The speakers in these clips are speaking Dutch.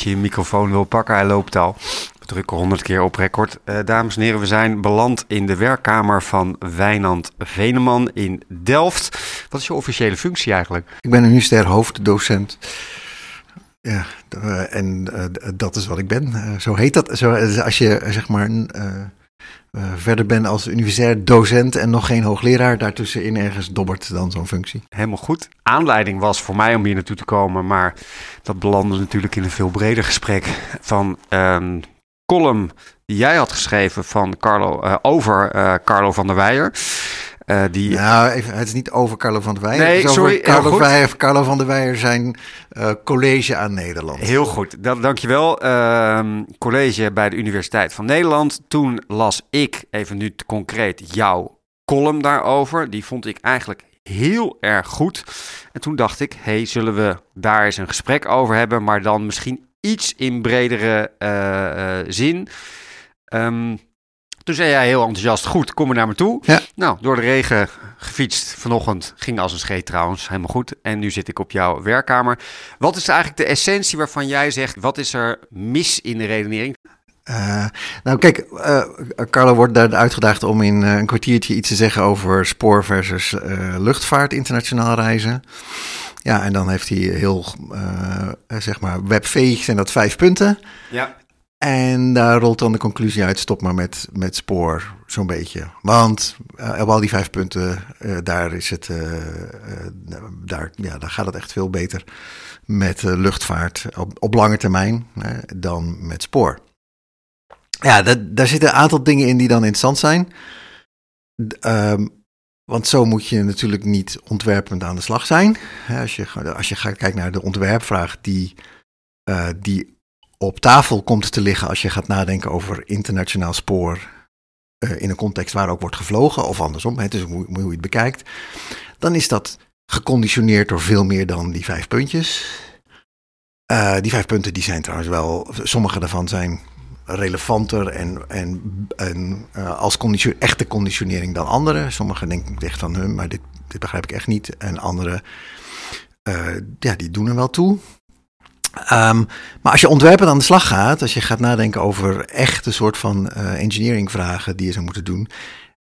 je microfoon wil pakken. Hij loopt al. We drukken honderd keer op record. Uh, dames en heren, we zijn beland in de werkkamer van Wijnand Veneman in Delft. Wat is je officiële functie eigenlijk? Ik ben universitair hoofddocent. Ja, uh, en uh, dat is wat ik ben. zo heet dat. Zo, als je zeg maar uh, verder ben als universitair docent en nog geen hoogleraar. Daartussenin ergens dobbert dan zo'n functie. Helemaal goed. Aanleiding was voor mij om hier naartoe te komen, maar dat belandde natuurlijk in een veel breder gesprek van um, column die jij had geschreven van Carlo, uh, over uh, Carlo van der Weijer. Uh, die... Nou, even, het is niet over Carlo van der Weijer. Nee, het is sorry. Carlo, Weijer, Carlo van der Weijer zijn uh, college aan Nederland. Heel goed, dat, dankjewel. Uh, college bij de Universiteit van Nederland. Toen las ik, even nu concreet, jouw column daarover. Die vond ik eigenlijk heel erg goed. En toen dacht ik, hey, zullen we daar eens een gesprek over hebben, maar dan misschien iets in bredere uh, zin. Um, toen zei jij heel enthousiast, goed, kom maar naar me toe. Ja. Nou, door de regen gefietst vanochtend, ging als een scheet trouwens, helemaal goed. En nu zit ik op jouw werkkamer. Wat is eigenlijk de essentie waarvan jij zegt, wat is er mis in de redenering? Uh, nou kijk, uh, Carlo wordt daar uitgedaagd om in uh, een kwartiertje iets te zeggen over spoor versus luchtvaart, internationaal reizen. Ja, en dan heeft hij heel, zeg maar, webveeg zijn dat vijf punten. Ja. En daar rolt dan de conclusie uit, stop maar met, met spoor, zo'n beetje. Want uh, op al die vijf punten, uh, daar, is het, uh, daar, ja, daar gaat het echt veel beter met luchtvaart op, op lange termijn dan met spoor. Ja, dat, daar zitten een aantal dingen in die dan interessant zijn. Um, want zo moet je natuurlijk niet ontwerpend aan de slag zijn. Als je, als je gaat kijken naar de ontwerpvraag die, die op tafel komt te liggen als je gaat nadenken over internationaal spoor uh, in een context waar ook wordt gevlogen, of andersom, het is hoe, hoe je het bekijkt, dan is dat geconditioneerd door veel meer dan die vijf puntjes. Uh, die vijf punten die zijn trouwens wel, sommige daarvan zijn relevanter en, en, en uh, als echte conditionering dan andere. Sommige denken echt van, hun, maar dit, dit begrijp ik echt niet. En andere, ja, die doen er wel toe. Um, maar als je ontwerpen aan de slag gaat, als je gaat nadenken over echte soort van uh, engineering vragen die je zou moeten doen,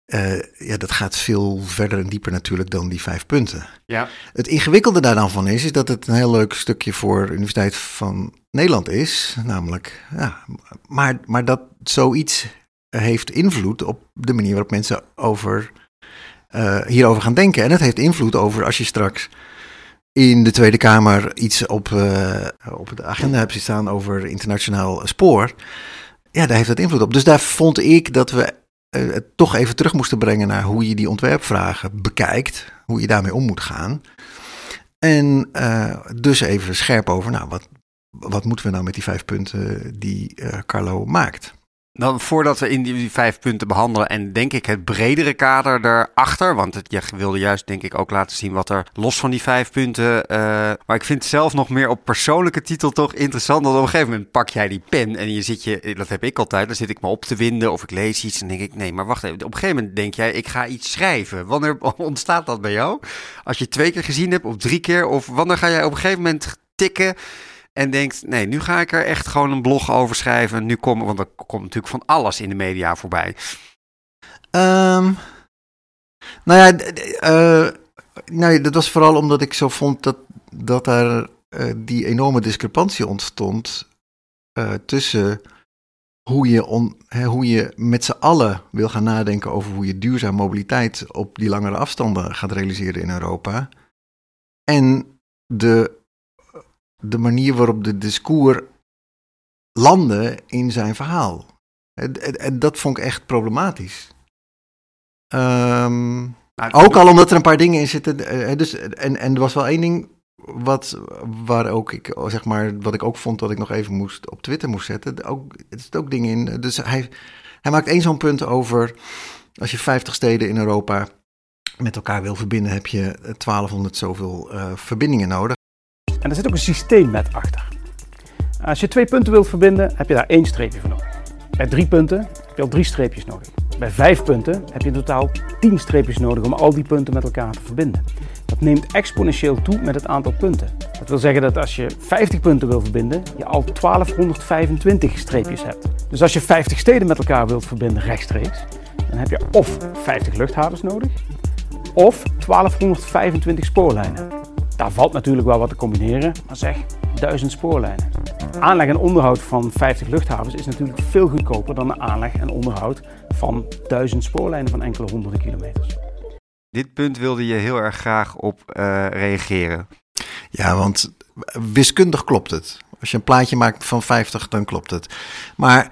uh, ja, dat gaat veel verder en dieper natuurlijk dan die vijf punten. Ja. Het ingewikkelde daar dan van is, is dat het een heel leuk stukje voor de Universiteit van Nederland is. Namelijk, ja, maar, maar dat zoiets heeft invloed op de manier waarop mensen over, uh, hierover gaan denken. En het heeft invloed over als je straks in de Tweede Kamer iets op, uh, op de agenda hebt staan over internationaal spoor. Ja, daar heeft dat invloed op. Dus daar vond ik dat we uh, het toch even terug moesten brengen naar hoe je die ontwerpvragen bekijkt. Hoe je daarmee om moet gaan. En uh, dus even scherp over, nou, wat, wat moeten we nou met die vijf punten die Carlo maakt? Dan voordat we in die vijf punten behandelen en denk ik het bredere kader daarachter, want het, je wilde juist denk ik ook laten zien wat er los van die vijf punten, uh, maar ik vind het zelf nog meer op persoonlijke titel toch interessant, want op een gegeven moment pak jij die pen en je zit je, dat heb ik altijd, dan zit ik me op te winden of ik lees iets en denk ik, nee, maar wacht even, op een gegeven moment denk jij, ik ga iets schrijven. Wanneer ontstaat dat bij jou? Als je twee keer gezien hebt of drie keer of wanneer ga jij op een gegeven moment tikken? En denkt, nee, nu ga ik er echt gewoon een blog over schrijven. Nu kom, want er komt natuurlijk van alles in de media voorbij. Um, nou ja, uh, nee, dat was vooral omdat ik zo vond dat, dat er uh, die enorme discrepantie ontstond uh, tussen hoe je, hè, hoe je met z'n allen wil gaan nadenken over hoe je duurzaam mobiliteit op die langere afstanden gaat realiseren in Europa. En de de manier waarop de discours landde in zijn verhaal. En, en dat vond ik echt problematisch. Um, nou, ook al omdat er een paar dingen in zitten. Dus, en, en er was wel één ding wat, waar ook ik, zeg maar, wat ik ook vond dat ik nog even moest op Twitter moest zetten. Ook, er zitten ook dingen in. Dus hij, hij maakt één zo'n punt over. Als je 50 steden in Europa met elkaar wil verbinden, heb je 1200 zoveel uh, verbindingen nodig. En er zit ook een systeemwet achter. Als je twee punten wilt verbinden, heb je daar één streepje voor nodig. Bij drie punten heb je al drie streepjes nodig. Bij vijf punten heb je in totaal tien streepjes nodig om al die punten met elkaar te verbinden. dat neemt exponentieel toe met het aantal punten. Dat wil zeggen dat als je 50 punten wil verbinden, je al 1225 streepjes hebt. Dus als je 50 steden met elkaar wilt verbinden rechtstreeks, dan heb je of 50 luchthavens nodig, of 1225 spoorlijnen. Daar valt natuurlijk wel wat te combineren, maar zeg 1000 spoorlijnen. Aanleg en onderhoud van 50 luchthavens is natuurlijk veel goedkoper dan de aanleg en onderhoud van 1000 spoorlijnen van enkele honderden kilometers. Dit punt wilde je heel erg graag op uh, reageren. Ja, want wiskundig klopt het. Als je een plaatje maakt van 50, dan klopt het. Maar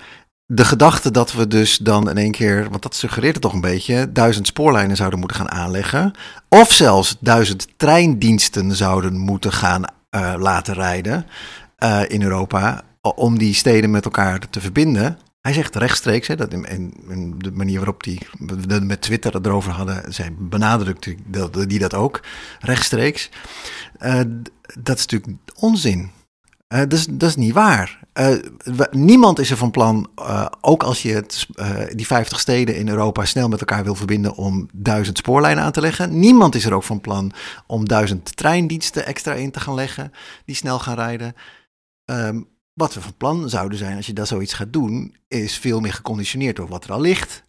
de gedachte dat we dus dan in één keer, want dat suggereert het toch een beetje, duizend spoorlijnen zouden moeten gaan aanleggen. Of zelfs duizend treindiensten zouden moeten gaan uh, laten rijden uh, in Europa. Om die steden met elkaar te verbinden. Hij zegt rechtstreeks, hè, dat in, de manier waarop die, met Twitter erover hadden, zij benadrukte die, dat ook, rechtstreeks. Uh, dat is natuurlijk onzin. Uh, dat, is, niet waar. Uh, niemand is er van plan, uh, ook als je het, die 50 steden in Europa snel met elkaar wil verbinden om duizend spoorlijnen aan te leggen. Niemand is er ook van plan om duizend treindiensten extra in te gaan leggen die snel gaan rijden. Um, wat we van plan zouden zijn als je dat zoiets gaat doen, is veel meer geconditioneerd door wat er al ligt.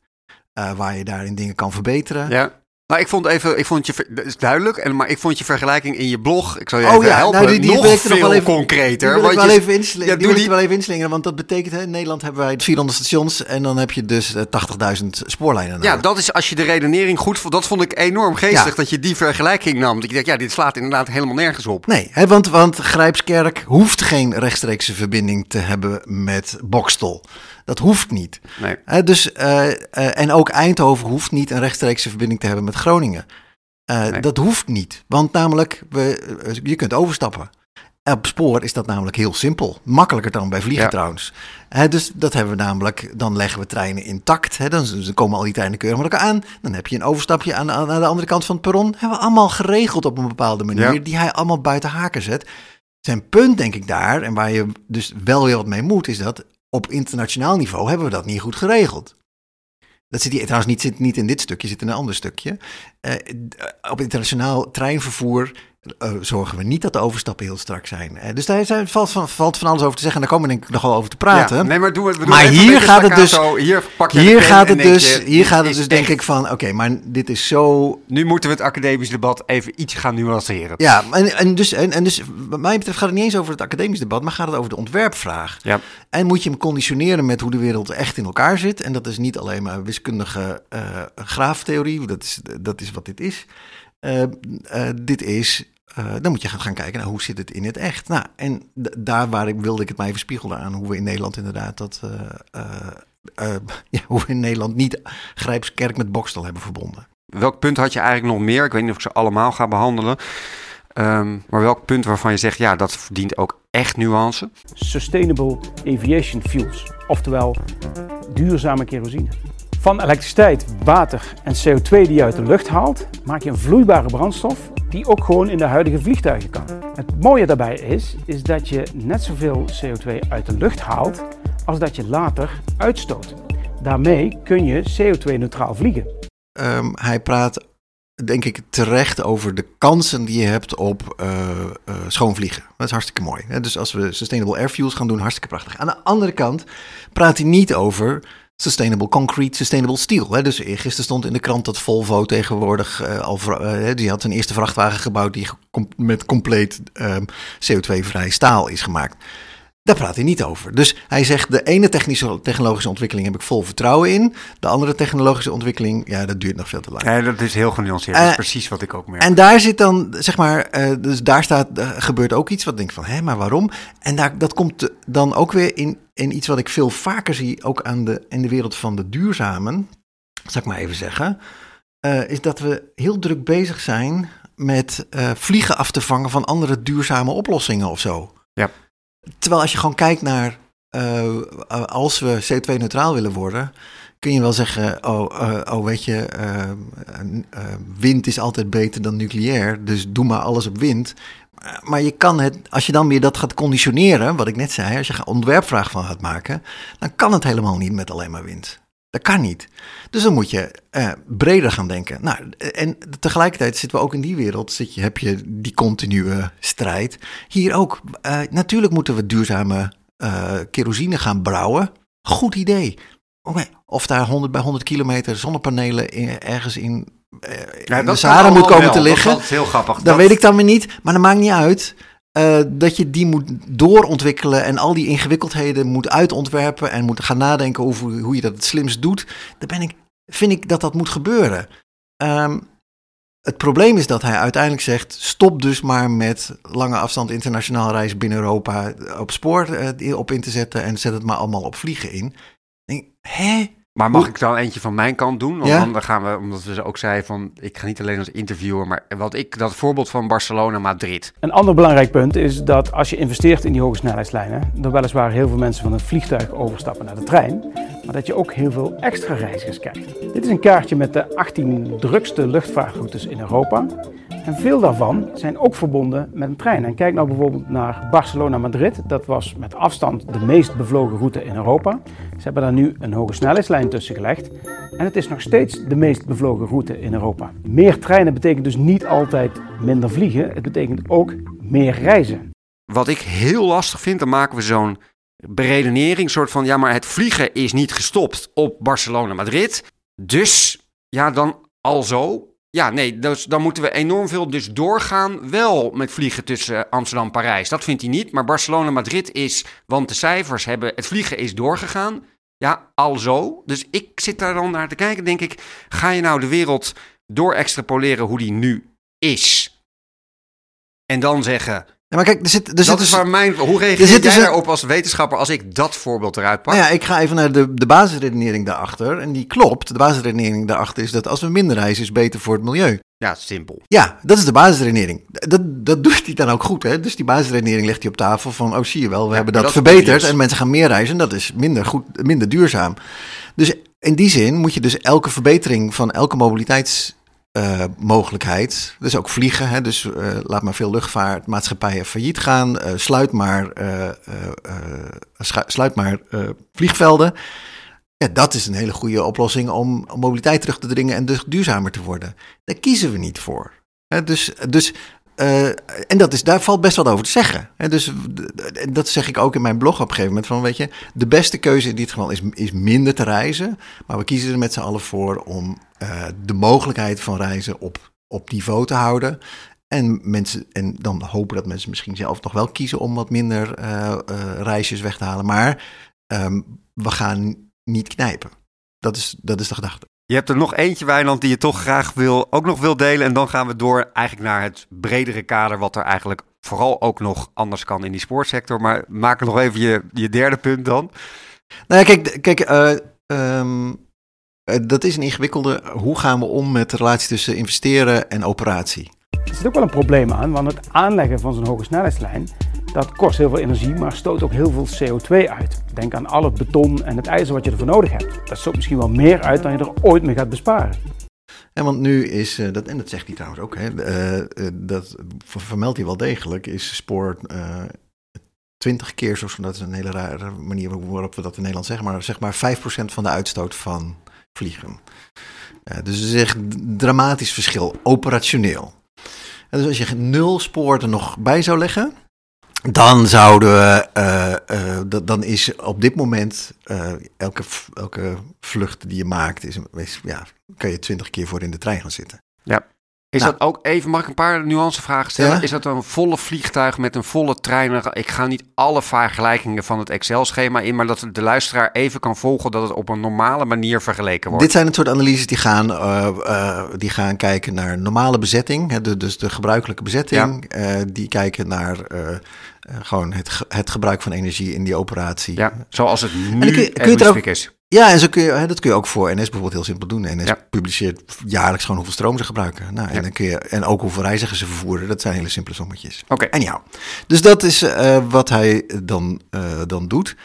waar je daarin dingen kan verbeteren. Ja. Nou, ik vond even, ik vond je, dat is duidelijk, en, maar ik vond je vergelijking in je blog, ik zal je oh, even ja, helpen, nou, die, die nog veel nog wel even, concreter. Die wil ik wel even inslingeren, ja, die, wel even inslingeren, want dat betekent, hè, in Nederland hebben wij 400 stations en dan heb je dus 80.000 eh, spoorlijnen. Ja, dat is als je de redenering goed vond, dat vond ik enorm geestig, ja. dat je die vergelijking nam. Dat ik dacht, ja, dit slaat inderdaad helemaal nergens op. Nee, hè, want, want Grijpskerk hoeft geen rechtstreekse verbinding te hebben met Bokstel. Dat hoeft niet. Nee. dus, uh, uh, en ook Eindhoven hoeft niet een rechtstreekse verbinding te hebben met Groningen. Uh, nee. Dat hoeft niet. Want namelijk, we, je kunt overstappen. Op spoor is dat namelijk heel simpel. Makkelijker dan bij vliegen ja. trouwens. He, dus dat hebben we namelijk, dan leggen we treinen intact. He, dan, dan, komen al die treinen keurig met elkaar aan. Dan heb je een overstapje aan, aan, aan de andere kant van het perron. Hebben we allemaal geregeld op een bepaalde manier. Ja. Die hij allemaal buiten haken zet. Zijn punt denk ik daar, en waar je dus wel weer wat mee moet, is dat op internationaal niveau hebben we dat niet goed geregeld. Dat zit hier trouwens niet, zit niet in dit stukje, zit in een ander stukje. Uh, op internationaal treinvervoer uh, zorgen we niet dat de overstappen heel strak zijn. Uh, dus daar zijn, valt, van, valt van alles over te zeggen. En daar komen we denk ik nog wel over te praten. Ja, nee, maar doen we, we maar hier gaat het dus. Hier, pak je hier gaat het dus. Je, hier gaat het dus, denk ik van. Oké, okay, maar dit is zo. Nu moeten we het academisch debat even iets gaan nuanceren. Ja, en, en, dus, en, en dus, wat mij betreft gaat het niet eens over het academisch debat, maar gaat het over de ontwerpvraag. Ja. En moet je hem conditioneren met hoe de wereld echt in elkaar zit. En dat is niet alleen maar wiskundige uh, graaftheorie. Dat is, dat is wat dit is. Uh, uh, dit is uh, dan moet je gaan, gaan kijken naar hoe zit het in het echt. Nou, en daar waar ik wilde ik het maar even spiegelen aan hoe we in Nederland inderdaad dat. Uh, uh, ja, hoe we in Nederland niet Grijpskerk met Bokstel hebben verbonden. Welk punt had je eigenlijk nog meer? Ik weet niet of ik ze allemaal ga behandelen. Um, maar welk punt waarvan je zegt, ja, dat verdient ook echt nuance? Sustainable aviation fuels, oftewel duurzame kerosine. Van elektriciteit, water en CO2 die je uit de lucht haalt, maak je een vloeibare brandstof die ook gewoon in de huidige vliegtuigen kan. Het mooie daarbij is, is dat je net zoveel CO2 uit de lucht haalt als dat je later uitstoot. Daarmee kun je CO2-neutraal vliegen. Um, hij praat, denk ik, terecht over de kansen die je hebt op uh, uh, schoonvliegen. Dat is hartstikke mooi. Dus als we sustainable air fuels gaan doen, hartstikke prachtig. Aan de andere kant praat hij niet over Sustainable Concrete, Sustainable Steel. Hè. Dus gisteren stond in de krant dat Volvo tegenwoordig uh, al... Uh, die had een eerste vrachtwagen gebouwd die met compleet uh, CO2-vrij staal is gemaakt. Daar praat hij niet over. Dus hij zegt, de ene technische, technologische ontwikkeling heb ik vol vertrouwen in. De andere technologische ontwikkeling, ja, dat duurt nog veel te lang. Ja, dat is heel genuanceerd. dat is precies wat ik ook merk. En daar zit dan, zeg maar, dus daar staat, gebeurt ook iets wat ik denk van, hé, maar waarom? En daar, dat komt dan ook weer in en iets wat ik veel vaker zie, ook aan de, in de wereld van de duurzamen, zal ik maar even zeggen, uh, is dat we heel druk bezig zijn met uh, vliegen af te vangen van andere duurzame oplossingen of zo. Ja. Terwijl als je gewoon kijkt naar, uh, als we CO2-neutraal willen worden, kun je wel zeggen, oh, oh weet je, wind is altijd beter dan nucleair, dus doe maar alles op wind maar je kan het, als je dan weer dat gaat conditioneren, wat ik net zei, als je een ontwerpvraag van gaat maken, dan kan het helemaal niet met alleen maar wind. Dat kan niet. Dus dan moet je uh, breder gaan denken. Nou, en tegelijkertijd zitten we ook in die wereld, zit je, heb je die continue strijd. Hier ook. Uh, natuurlijk moeten we duurzame uh, kerosine gaan brouwen. Goed idee. Okay. Of daar 100 bij 100 kilometer zonnepanelen in, ergens in, ja, de Sahara moet komen wel. te liggen. Dat is heel grappig. Dat, dat weet ik dan weer niet. Maar dat maakt niet uit. Uh, dat je die moet doorontwikkelen en al die ingewikkeldheden moet uitontwerpen en moet gaan nadenken over hoe je dat het slimst doet. Dan ben ik, vind ik dat dat moet gebeuren. Um, het probleem is dat hij uiteindelijk zegt: stop dus maar met lange afstand internationaal reizen binnen Europa op spoor uh, op in te zetten en zet het maar allemaal op vliegen in. Denk, hè? Maar mag ik dan eentje van mijn kant doen? Want ja? dan gaan we, omdat we ook zeiden van, ik ga niet alleen als interviewer, maar wat ik, dat voorbeeld van Barcelona-Madrid. Een ander belangrijk punt is dat als je investeert in die hoge snelheidslijnen, dan weliswaar heel veel mensen van het vliegtuig overstappen naar de trein, maar dat je ook heel veel extra reizigers krijgt. Dit is een kaartje met de 18 drukste luchtvaartroutes in Europa. En veel daarvan zijn ook verbonden met een trein. En kijk nou bijvoorbeeld naar Barcelona-Madrid. Dat was met afstand de meest bevlogen route in Europa. Ze hebben daar nu een hoge snelheidslijn tussen gelegd. En het is nog steeds de meest bevlogen route in Europa. Meer treinen betekent dus niet altijd minder vliegen. Het betekent ook meer reizen. Wat ik heel lastig vind, dan maken we zo'n beredenering. soort van, ja, maar het vliegen is niet gestopt op Barcelona-Madrid. Dus, ja, dan al zo ja, nee, dus dan moeten we enorm veel dus doorgaan. Wel met vliegen tussen Amsterdam en Parijs. Dat vindt hij niet. Maar Barcelona-Madrid is, want de cijfers hebben, het vliegen is doorgegaan. Ja, al zo. Dus ik zit daar dan naar te kijken, denk ik. Ga je nou de wereld door extrapoleren hoe die nu is? En dan zeggen, maar kijk, er zit, er dat zit is dus, waar mijn. Hoe reageer jij dus daarop als wetenschapper als ik dat voorbeeld eruit pak? Nou ja, ik ga even naar de, de basisredenering daarachter. En die klopt. De basisredenering daarachter is dat als we minder reizen, is beter voor het milieu. Ja, simpel. Ja, dat is de basisredenering. Dat, dat doet hij dan ook goed, hè? Dus die basisredenering legt hij op tafel van, oh zie je wel, we hebben dat, dat verbeterd en mensen gaan meer reizen. En dat is minder, goed, minder duurzaam. Dus in die zin moet je dus elke verbetering van elke mobiliteits uh, mogelijkheid. Dus ook vliegen. Hè? Dus uh, laat maar veel luchtvaartmaatschappijen failliet gaan. Uh, sluit maar, sluit maar vliegvelden. Ja, dat is een hele goede oplossing om, om mobiliteit terug te dringen en dus duurzamer te worden. Daar kiezen we niet voor. Hè? Dus, dus uh, en dat is, daar valt best wat over te zeggen. En dus dat zeg ik ook in mijn blog op een gegeven moment. Van, weet je, de beste keuze in dit geval is, is minder te reizen. Maar we kiezen er met z'n allen voor om uh, de mogelijkheid van reizen op, op niveau te houden. En, mensen, en dan hopen dat mensen misschien zelf nog wel kiezen om wat minder uh, reisjes weg te halen. Maar um, we gaan niet knijpen. Dat is, dat is de gedachte. Je hebt er nog eentje, Wijnand, die je toch graag wil, ook nog wil delen. En dan gaan we door eigenlijk naar het bredere kader, wat er eigenlijk vooral ook nog anders kan in die sportsector. Maar maak nog even je, je derde punt dan. Nou ja, kijk, kijk uh, um, dat is een ingewikkelde. Hoe gaan we om met de relatie tussen investeren en operatie? Er zit ook wel een probleem aan, want het aanleggen van zo'n hoge snelheidslijn dat kost heel veel energie, maar stoot ook heel veel CO2 uit. Denk aan al het beton en het ijzer wat je ervoor nodig hebt. Dat stoot misschien wel meer uit dan je er ooit mee gaat besparen. En want nu is, uh, dat, en dat zegt hij trouwens ook, hè, uh, dat vermeldt hij wel degelijk, is spoor uh, 20 keer, zoals dat is een hele rare manier waarop we dat in Nederland zeggen, maar zeg maar 5% van de uitstoot van vliegen. dus het is echt een dramatisch verschil, operationeel. En dus als je nul spoor er nog bij zou leggen, dan zouden we, uh, uh, dan is op dit moment uh, elke, elke vlucht die je maakt, is, is, ja, kan je twintig keer voor in de trein gaan zitten. Ja. Is nou. dat ook even, mag ik een paar nuancevragen stellen? Is dat een volle vliegtuig met een volle trein? Ik ga niet alle vergelijkingen van het Excel-schema in, maar dat de luisteraar even kan volgen dat het op een normale manier vergeleken wordt. Dit zijn het soort analyses die gaan, uh, uh, die gaan kijken naar normale bezetting, hè, de, dus de gebruikelijke bezetting. Ja. Uh, die kijken naar gewoon het, het gebruik van energie in die operatie. Ja, zoals het nu kun je, kun je ook, is. Ja, en zo kun je, hè, dat kun je ook voor NS bijvoorbeeld heel simpel doen. NS ja. publiceert jaarlijks gewoon hoeveel stroom ze gebruiken. Nou, en, dan kun je, en ook hoeveel reizigers ze vervoeren. Dat zijn hele simpele sommetjes. Oké. En ja, dus dat is uh, wat hij dan, uh, dan doet.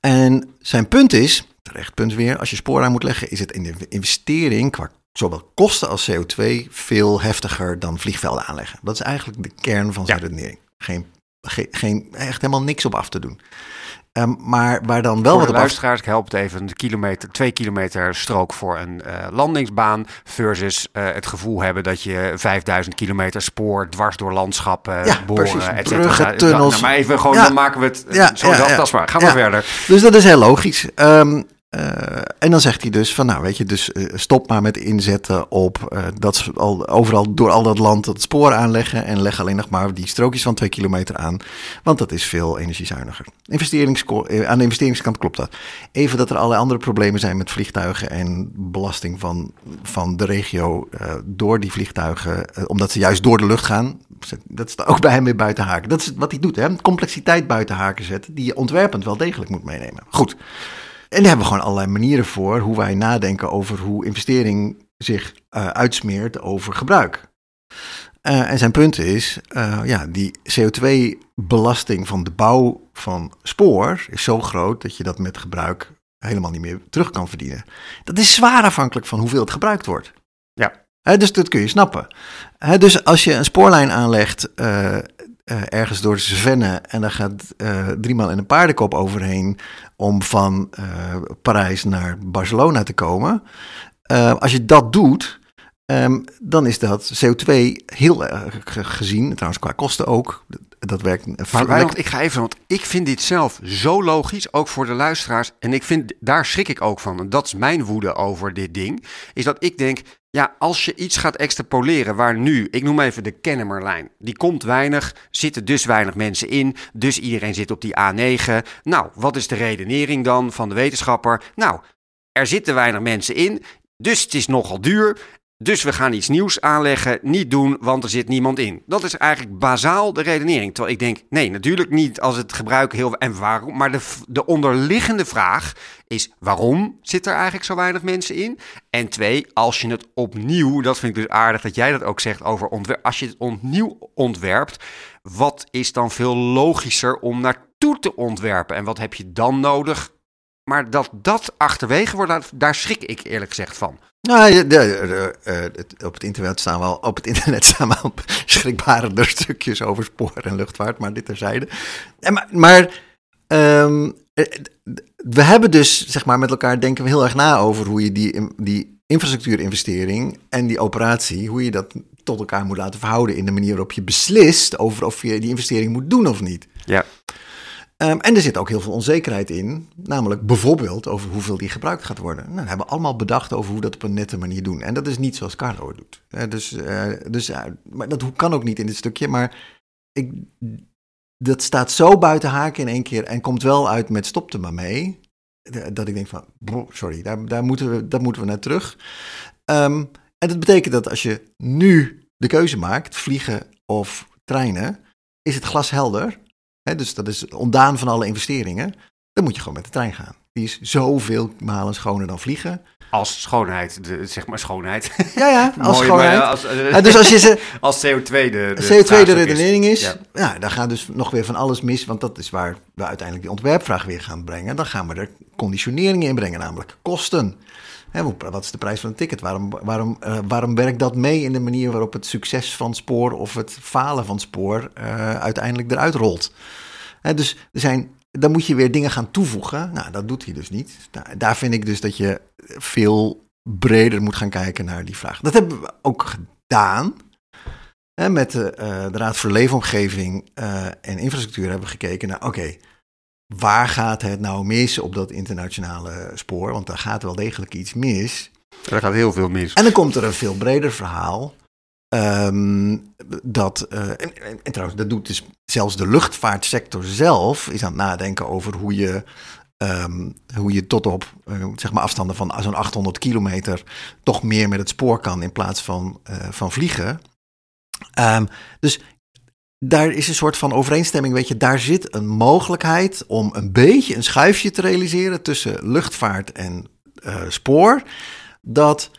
En zijn punt is, terecht punt weer, als je spoor aan moet leggen, is het in de investering qua zowel kosten als CO2 veel heftiger dan vliegvelden aanleggen. Dat is eigenlijk de kern van zijn ja. redenering. Geen, geen, geen, echt helemaal niks op af te doen. Ehm, maar waar dan wel voor wat de af... luisteraars, ik help het even, een kilometer, twee kilometer strook voor een eh, landingsbaan versus eh, het gevoel hebben dat je 5000 kilometer spoor dwars door landschappen, Ja, boren, et. Bruggen, tunnels. nou, maar even gewoon, Ja. dan maken we het Ja, zo ja, ja. tastbaar. Ga maar verder. Dus dat is heel logisch. Ehm, eh, en dan zegt hij dus van, nou weet je, dus eh, stop maar met inzetten op eh, dat ze al, overal door al dat land dat spoor aanleggen en leg alleen nog maar die strookjes van twee kilometer aan, want dat is veel energiezuiniger. Aan de investeringskant klopt dat. Even dat er allerlei andere problemen zijn met vliegtuigen en belasting van, van de regio door die vliegtuigen, omdat ze juist door de lucht gaan. Dat staat ook bij hem weer buiten haken. Dat is wat hij doet, hè? complexiteit buiten haken zetten, die je ontwerpend wel degelijk moet meenemen. Goed. En daar hebben we gewoon allerlei manieren voor hoe wij nadenken over hoe investering zich eh, uitsmeert over gebruik. Eh, en zijn punt is, eh, ja, die CO2-belasting van de bouw van spoor is zo groot dat je dat met gebruik helemaal niet meer terug kan verdienen. Dat is zwaar afhankelijk van hoeveel het gebruikt wordt. Ja. Dus dat kun je snappen. Dus als je een spoorlijn aanlegt eh, ergens door de Cevennes en daar gaat eh driemaal in een paardenkop overheen om van eh, Parijs naar Barcelona te komen. Als je dat doet, ehm, dan is dat CO2 heel erg ge- gezien, trouwens qua kosten ook. Dat werkt Maar ik ga even, want ik vind dit zelf zo logisch, ook voor de luisteraars. En ik vind, daar schrik ik ook van. En dat is mijn woede over dit ding. Is dat ik denk, ja, als je iets gaat extrapoleren waar nu, ik noem even de Kennemerlijn. Die komt weinig, zitten dus weinig mensen in. Dus iedereen zit op die A9. Nou, wat is de redenering dan van de wetenschapper? Nou, er zitten weinig mensen in, dus het is nogal duur. Dus we gaan iets nieuws aanleggen, niet doen, want er zit niemand in. Dat is eigenlijk bazaal de redenering. Terwijl ik denk, nee, natuurlijk niet als het gebruik heel... En waarom? Maar de, de onderliggende vraag is, waarom zit er eigenlijk zo weinig mensen in? En twee, als je het opnieuw, dat vind ik dus aardig dat jij dat ook zegt over. Als je het opnieuw ontwerpt, wat is dan veel logischer om naartoe te ontwerpen? En wat heb je dan nodig? Maar dat dat achterwege wordt, daar schrik ik eerlijk gezegd van. Nou, de, eh, op het internet staan wel, op het internet staan wel schrikbarende stukjes over spoor en luchtvaart, maar dit terzijde. Maar ehm, eh, we hebben dus, zeg maar, met elkaar denken we heel erg na over hoe je die, die infrastructuurinvestering en die operatie, hoe je dat tot elkaar moet laten verhouden in de manier waarop je beslist over of je die investering moet doen of niet. Ja. Ehm, en er zit ook heel veel onzekerheid in, namelijk bijvoorbeeld over hoeveel die gebruikt gaat worden. Nou, dat hebben we allemaal bedacht over hoe dat op een nette manier doen. En dat is niet zoals Carlo doet. Eh, dus eh, dus eh, maar dat kan ook niet in dit stukje, maar ik, dat staat zo buiten haken in één keer en komt wel uit met stop er maar mee. Dat ik denk van, sorry, daar, daar, moeten we, daar moeten we naar terug. Ehm, en dat betekent dat als je nu de keuze maakt, vliegen of treinen, is het glashelder. Dus dat is ontdaan van alle investeringen. Dan moet je gewoon met de trein gaan. Die is zoveel malen schoner dan vliegen. Als schoonheid, de, zeg maar schoonheid. Ja, ja, als Mooi, schoonheid. maar als, eh, Ja, dus als je ze, als CO2 de, de CO2 de redenering is, Ja. ja. dan gaat dus nog weer van alles mis, want dat is waar we uiteindelijk die ontwerpvraag weer gaan brengen. Dan gaan we er conditioneringen in brengen, namelijk kosten. Hè, wat is de prijs van een ticket? Waarom, waarom, eh, waarom werkt dat mee in de manier waarop het succes van spoor of het falen van spoor eh, uiteindelijk eruit rolt? Hè, dus er zijn, dan moet je weer dingen gaan toevoegen. Nou, dat doet hij dus niet. Daar, daar vind ik dus dat je veel breder moet gaan kijken naar die vraag. Dat hebben we ook gedaan. Hè, met de, eh, de Raad voor Leefomgeving en Infrastructuur hebben we gekeken naar, oké, waar gaat het nou mis op dat internationale spoor? Want daar gaat wel degelijk iets mis. Er gaat heel veel mis. En dan komt er een veel breder verhaal. ehm, dat, eh, en, en, en trouwens, dat doet dus zelfs de luchtvaartsector zelf, is aan het nadenken over hoe je, ehm, hoe je tot op eh, zeg maar afstanden van zo'n 800 kilometer toch meer met het spoor kan in plaats van, eh, van vliegen. Ehm, dus daar is een soort van overeenstemming, weet je, daar zit een mogelijkheid om een beetje een schuifje te realiseren tussen luchtvaart en eh, spoor, dat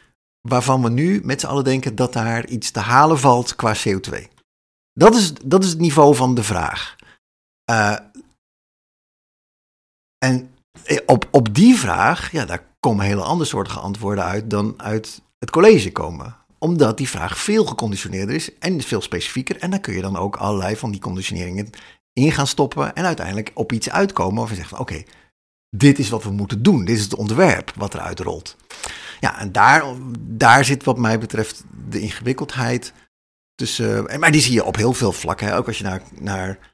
waarvan we nu met z'n allen denken dat daar iets te halen valt qua CO2. Dat is, dat is het niveau van de vraag. Eh, en op, op die vraag, ja, daar komen hele andere soorten antwoorden uit dan uit het college komen omdat die vraag veel geconditioneerder is en veel specifieker. En daar kun je dan ook allerlei van die conditioneringen in gaan stoppen en uiteindelijk op iets uitkomen waarvan je zegt oké, dit is wat we moeten doen. Dit is het ontwerp wat eruit rolt. Ja, en daar, daar zit wat mij betreft de ingewikkeldheid tussen. en Maar die zie je op heel veel vlakken. Ook als je naar, naar,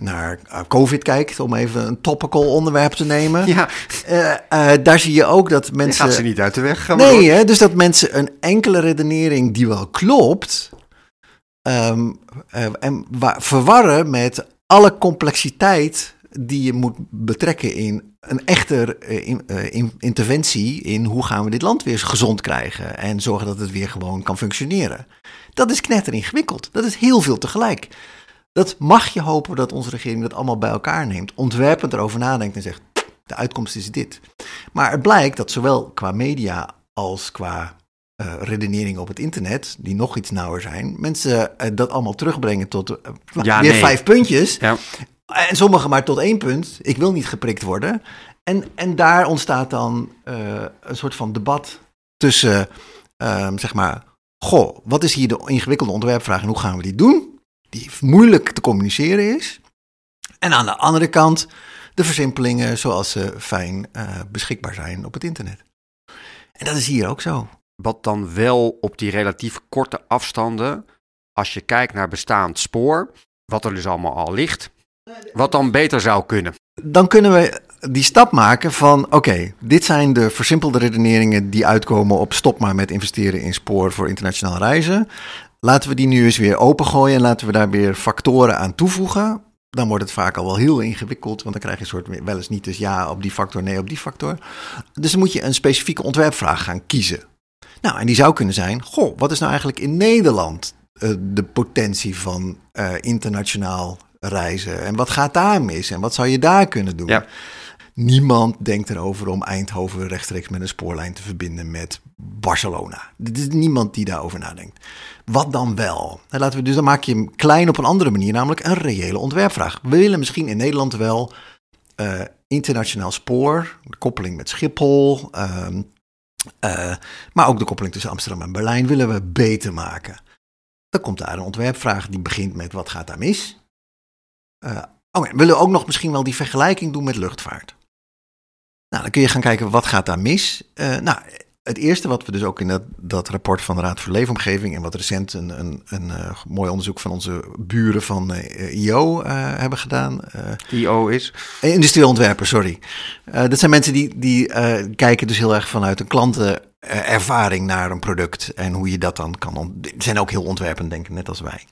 naar uh, COVID kijkt, om even een topical onderwerp te nemen. Ja, Eh, eh, daar zie je ook dat mensen. gaat ze niet uit de weg. Ga maar Nee, hè, dus dat mensen een enkele redenering die wel klopt, ehm, eh, en wa- verwarren met alle complexiteit die je moet betrekken in een echte eh, in- eh, in- interventie in hoe gaan we dit land weer gezond krijgen en zorgen dat het weer gewoon kan functioneren. Dat is knetter ingewikkeld. Dat is heel veel tegelijk. Dat mag je hopen dat onze regering dat allemaal bij elkaar neemt, ontwerpend erover nadenkt en zegt: de uitkomst is dit. Maar het blijkt dat zowel qua media als qua eh, redeneringen op het internet, die nog iets nauwer zijn, mensen eh, dat allemaal terugbrengen tot Ja, weer nee. vijf puntjes. Ja. En sommigen maar tot één punt. Ik wil niet geprikt worden. En, en daar ontstaat dan een soort van debat tussen, ehm, zeg maar, goh, wat is hier de ingewikkelde ontwerpvraag en hoe gaan we die doen? Die moeilijk te communiceren is. En aan de andere kant de versimpelingen zoals ze fijn eh, beschikbaar zijn op het internet. En dat is hier ook zo. Wat dan wel op die relatief korte afstanden, als je kijkt naar bestaand spoor, wat er dus allemaal al ligt, wat dan beter zou kunnen. Dan kunnen we die stap maken van, oké, dit zijn de versimpelde redeneringen die uitkomen op stop maar met investeren in spoor voor internationaal reizen. Laten we die nu eens weer opengooien en laten we daar weer factoren aan toevoegen. Dan wordt het vaak al wel heel ingewikkeld, want dan krijg je een soort wel eens niet dus ja op die factor, nee op die factor. Dus dan moet je een specifieke ontwerpvraag gaan kiezen. Nou, en die zou kunnen zijn, goh, wat is nou eigenlijk in Nederland eh, de potentie van eh, internationaal reizen? En wat gaat daar mis? En wat zou je daar kunnen doen? Ja. Niemand denkt erover om Eindhoven rechtstreeks met een spoorlijn te verbinden met Barcelona. Er is niemand die daarover nadenkt. Wat dan wel? Nou, laten we, dus dan maak je hem klein op een andere manier, namelijk een reële ontwerpvraag. We willen misschien in Nederland wel eh, internationaal spoor, de koppeling met Schiphol, ehm, eh, maar ook de koppeling tussen Amsterdam en Berlijn willen we beter maken. Dan komt daar een ontwerpvraag die begint met wat gaat daar mis? Oh willen we ook nog misschien wel die vergelijking doen met luchtvaart? Nou, dan kun je gaan kijken wat gaat daar mis. Eh, nou, het eerste wat we dus ook in dat, dat rapport van de Raad voor Leefomgeving en wat recent een, een, een eh, mooi onderzoek van onze buren van eh, IO hebben gedaan. IO is. Industrieel ontwerper, sorry. Dat zijn mensen die, die kijken dus heel erg vanuit een klantenervaring naar een product en hoe je dat dan kan. Die zijn ook heel ontwerpend, denk ik, net als wij.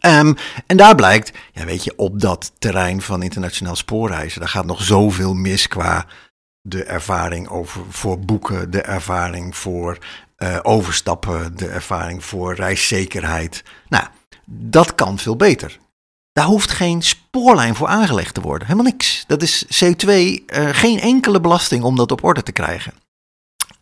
Ehm, en daar blijkt, ja, weet je, op dat terrein van internationaal spoorreizen, daar gaat nog zoveel mis qua de ervaring over, voor boeken, de ervaring voor eh, overstappen, de ervaring voor reiszekerheid. Nou, dat kan veel beter. Daar hoeft geen spoorlijn voor aangelegd te worden. Helemaal niks. Dat is CO2, eh, geen enkele belasting om dat op orde te krijgen.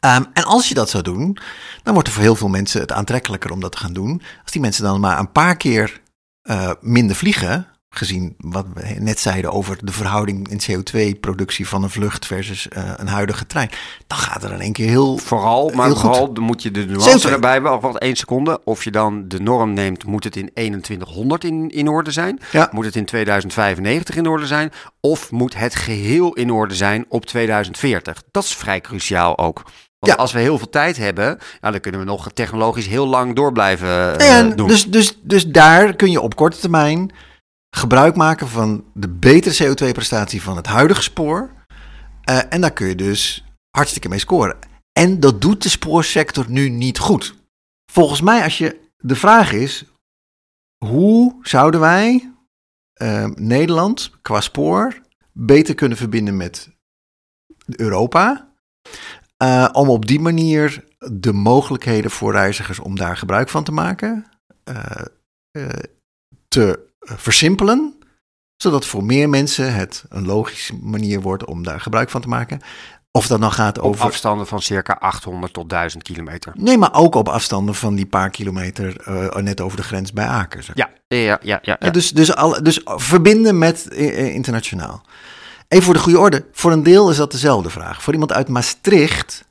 Ehm, en als je dat zou doen, dan wordt er voor heel veel mensen het aantrekkelijker om dat te gaan doen. Als die mensen dan maar een paar keer eh, minder vliegen, gezien wat we net zeiden over de verhouding in CO2-productie van een vlucht versus eh, een huidige trein, dan gaat er in één keer heel Vooral, maar Heel vooral moet je de nuance erbij wel, wat één seconde. Of je dan de norm neemt, moet het in 2100 in, in orde zijn? Ja. Moet het in 2095 in orde zijn? Of moet het geheel in orde zijn op 2040? Dat is vrij cruciaal ook. Want Ja. als we heel veel tijd hebben, dan kunnen we nog technologisch heel lang door blijven eh, En doen. dus, dus, dus daar kun je op korte termijn gebruik maken van de betere CO2-prestatie van het huidige spoor. Eh, en daar kun je dus hartstikke mee scoren. En dat doet de spoorsector nu niet goed. Volgens mij, als je de vraag is: hoe zouden wij eh, Nederland qua spoor beter kunnen verbinden met Europa? Eh, om op die manier de mogelijkheden voor reizigers om daar gebruik van te maken eh, te versimpelen, zodat voor meer mensen het een logische manier wordt om daar gebruik van te maken. Of dat dan gaat op over. afstanden van circa 800 tot 1000 kilometer. Nee, maar ook op afstanden van die paar kilometer eh, net over de grens bij Aken. zeg. Ja, ja, ja, ja. ja. Ja, dus, dus, al, dus verbinden met eh, eh, internationaal. Even voor de goede orde. Voor een deel is dat dezelfde vraag. Voor iemand uit Maastricht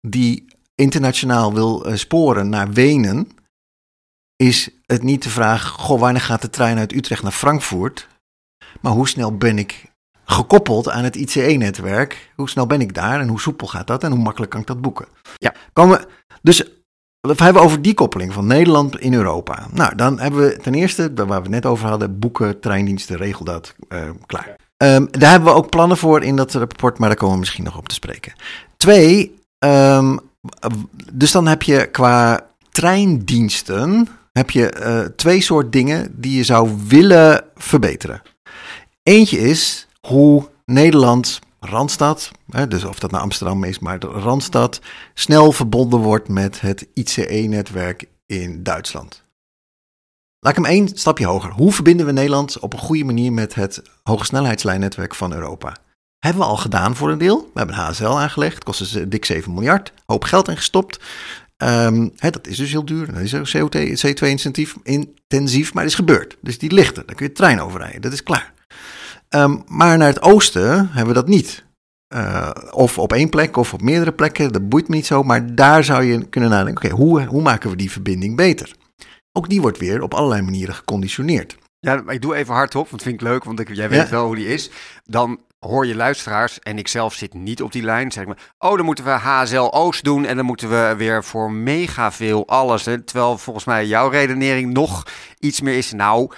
die internationaal wil eh, sporen naar Wenen, is het niet de vraag: goh, wanneer gaat de trein uit Utrecht naar Frankfurt? Maar hoe snel ben ik gekoppeld aan het ICE-netwerk? Hoe snel ben ik daar en hoe soepel gaat dat en hoe makkelijk kan ik dat boeken? Ja. Komen, dus we hebben over die koppeling van Nederland in Europa. Nou, dan hebben we ten eerste, waar we het net over hadden, boeken, treindiensten, regel dat, eh, klaar. Ehm, daar hebben we ook plannen voor in dat rapport, maar daar komen we misschien nog op te spreken. Twee, ehm, dus dan heb je qua treindiensten heb je eh, twee soort dingen die je zou willen verbeteren. Eentje is hoe Nederland, Randstad, hè, dus of dat naar Amsterdam is, maar de Randstad, snel verbonden wordt met het ICE-netwerk in Duitsland. Laat ik hem één stapje hoger. Hoe verbinden we Nederland op een goede manier met het hogesnelheidslijnnetwerk van Europa? Hebben we al gedaan voor een deel. We hebben HSL aangelegd, kost dus dik 7 miljard, hoop geld ingestopt. Hè, dat is dus heel duur. Dat is ook CO2, CO2-intensief, intensief, maar het is gebeurd. Dus die lichten, daar kun je trein over rijden. Dat is klaar. Ehm, maar naar het oosten hebben we dat niet. Uh, of op één plek of op meerdere plekken, dat boeit me niet zo. Maar daar zou je kunnen nadenken, oké, hoe, hoe maken we die verbinding beter? Ook die wordt weer op allerlei manieren geconditioneerd. Ja, maar ik doe even hardop, want vind ik leuk, want ik, jij weet wel hoe die is. Dan hoor je luisteraars, en ik zelf zit niet op die lijn, zeg maar, oh, dan moeten we HSL Oost doen en dan moeten we weer voor mega veel alles. Hè? Terwijl volgens mij jouw redenering nog iets meer is, nou,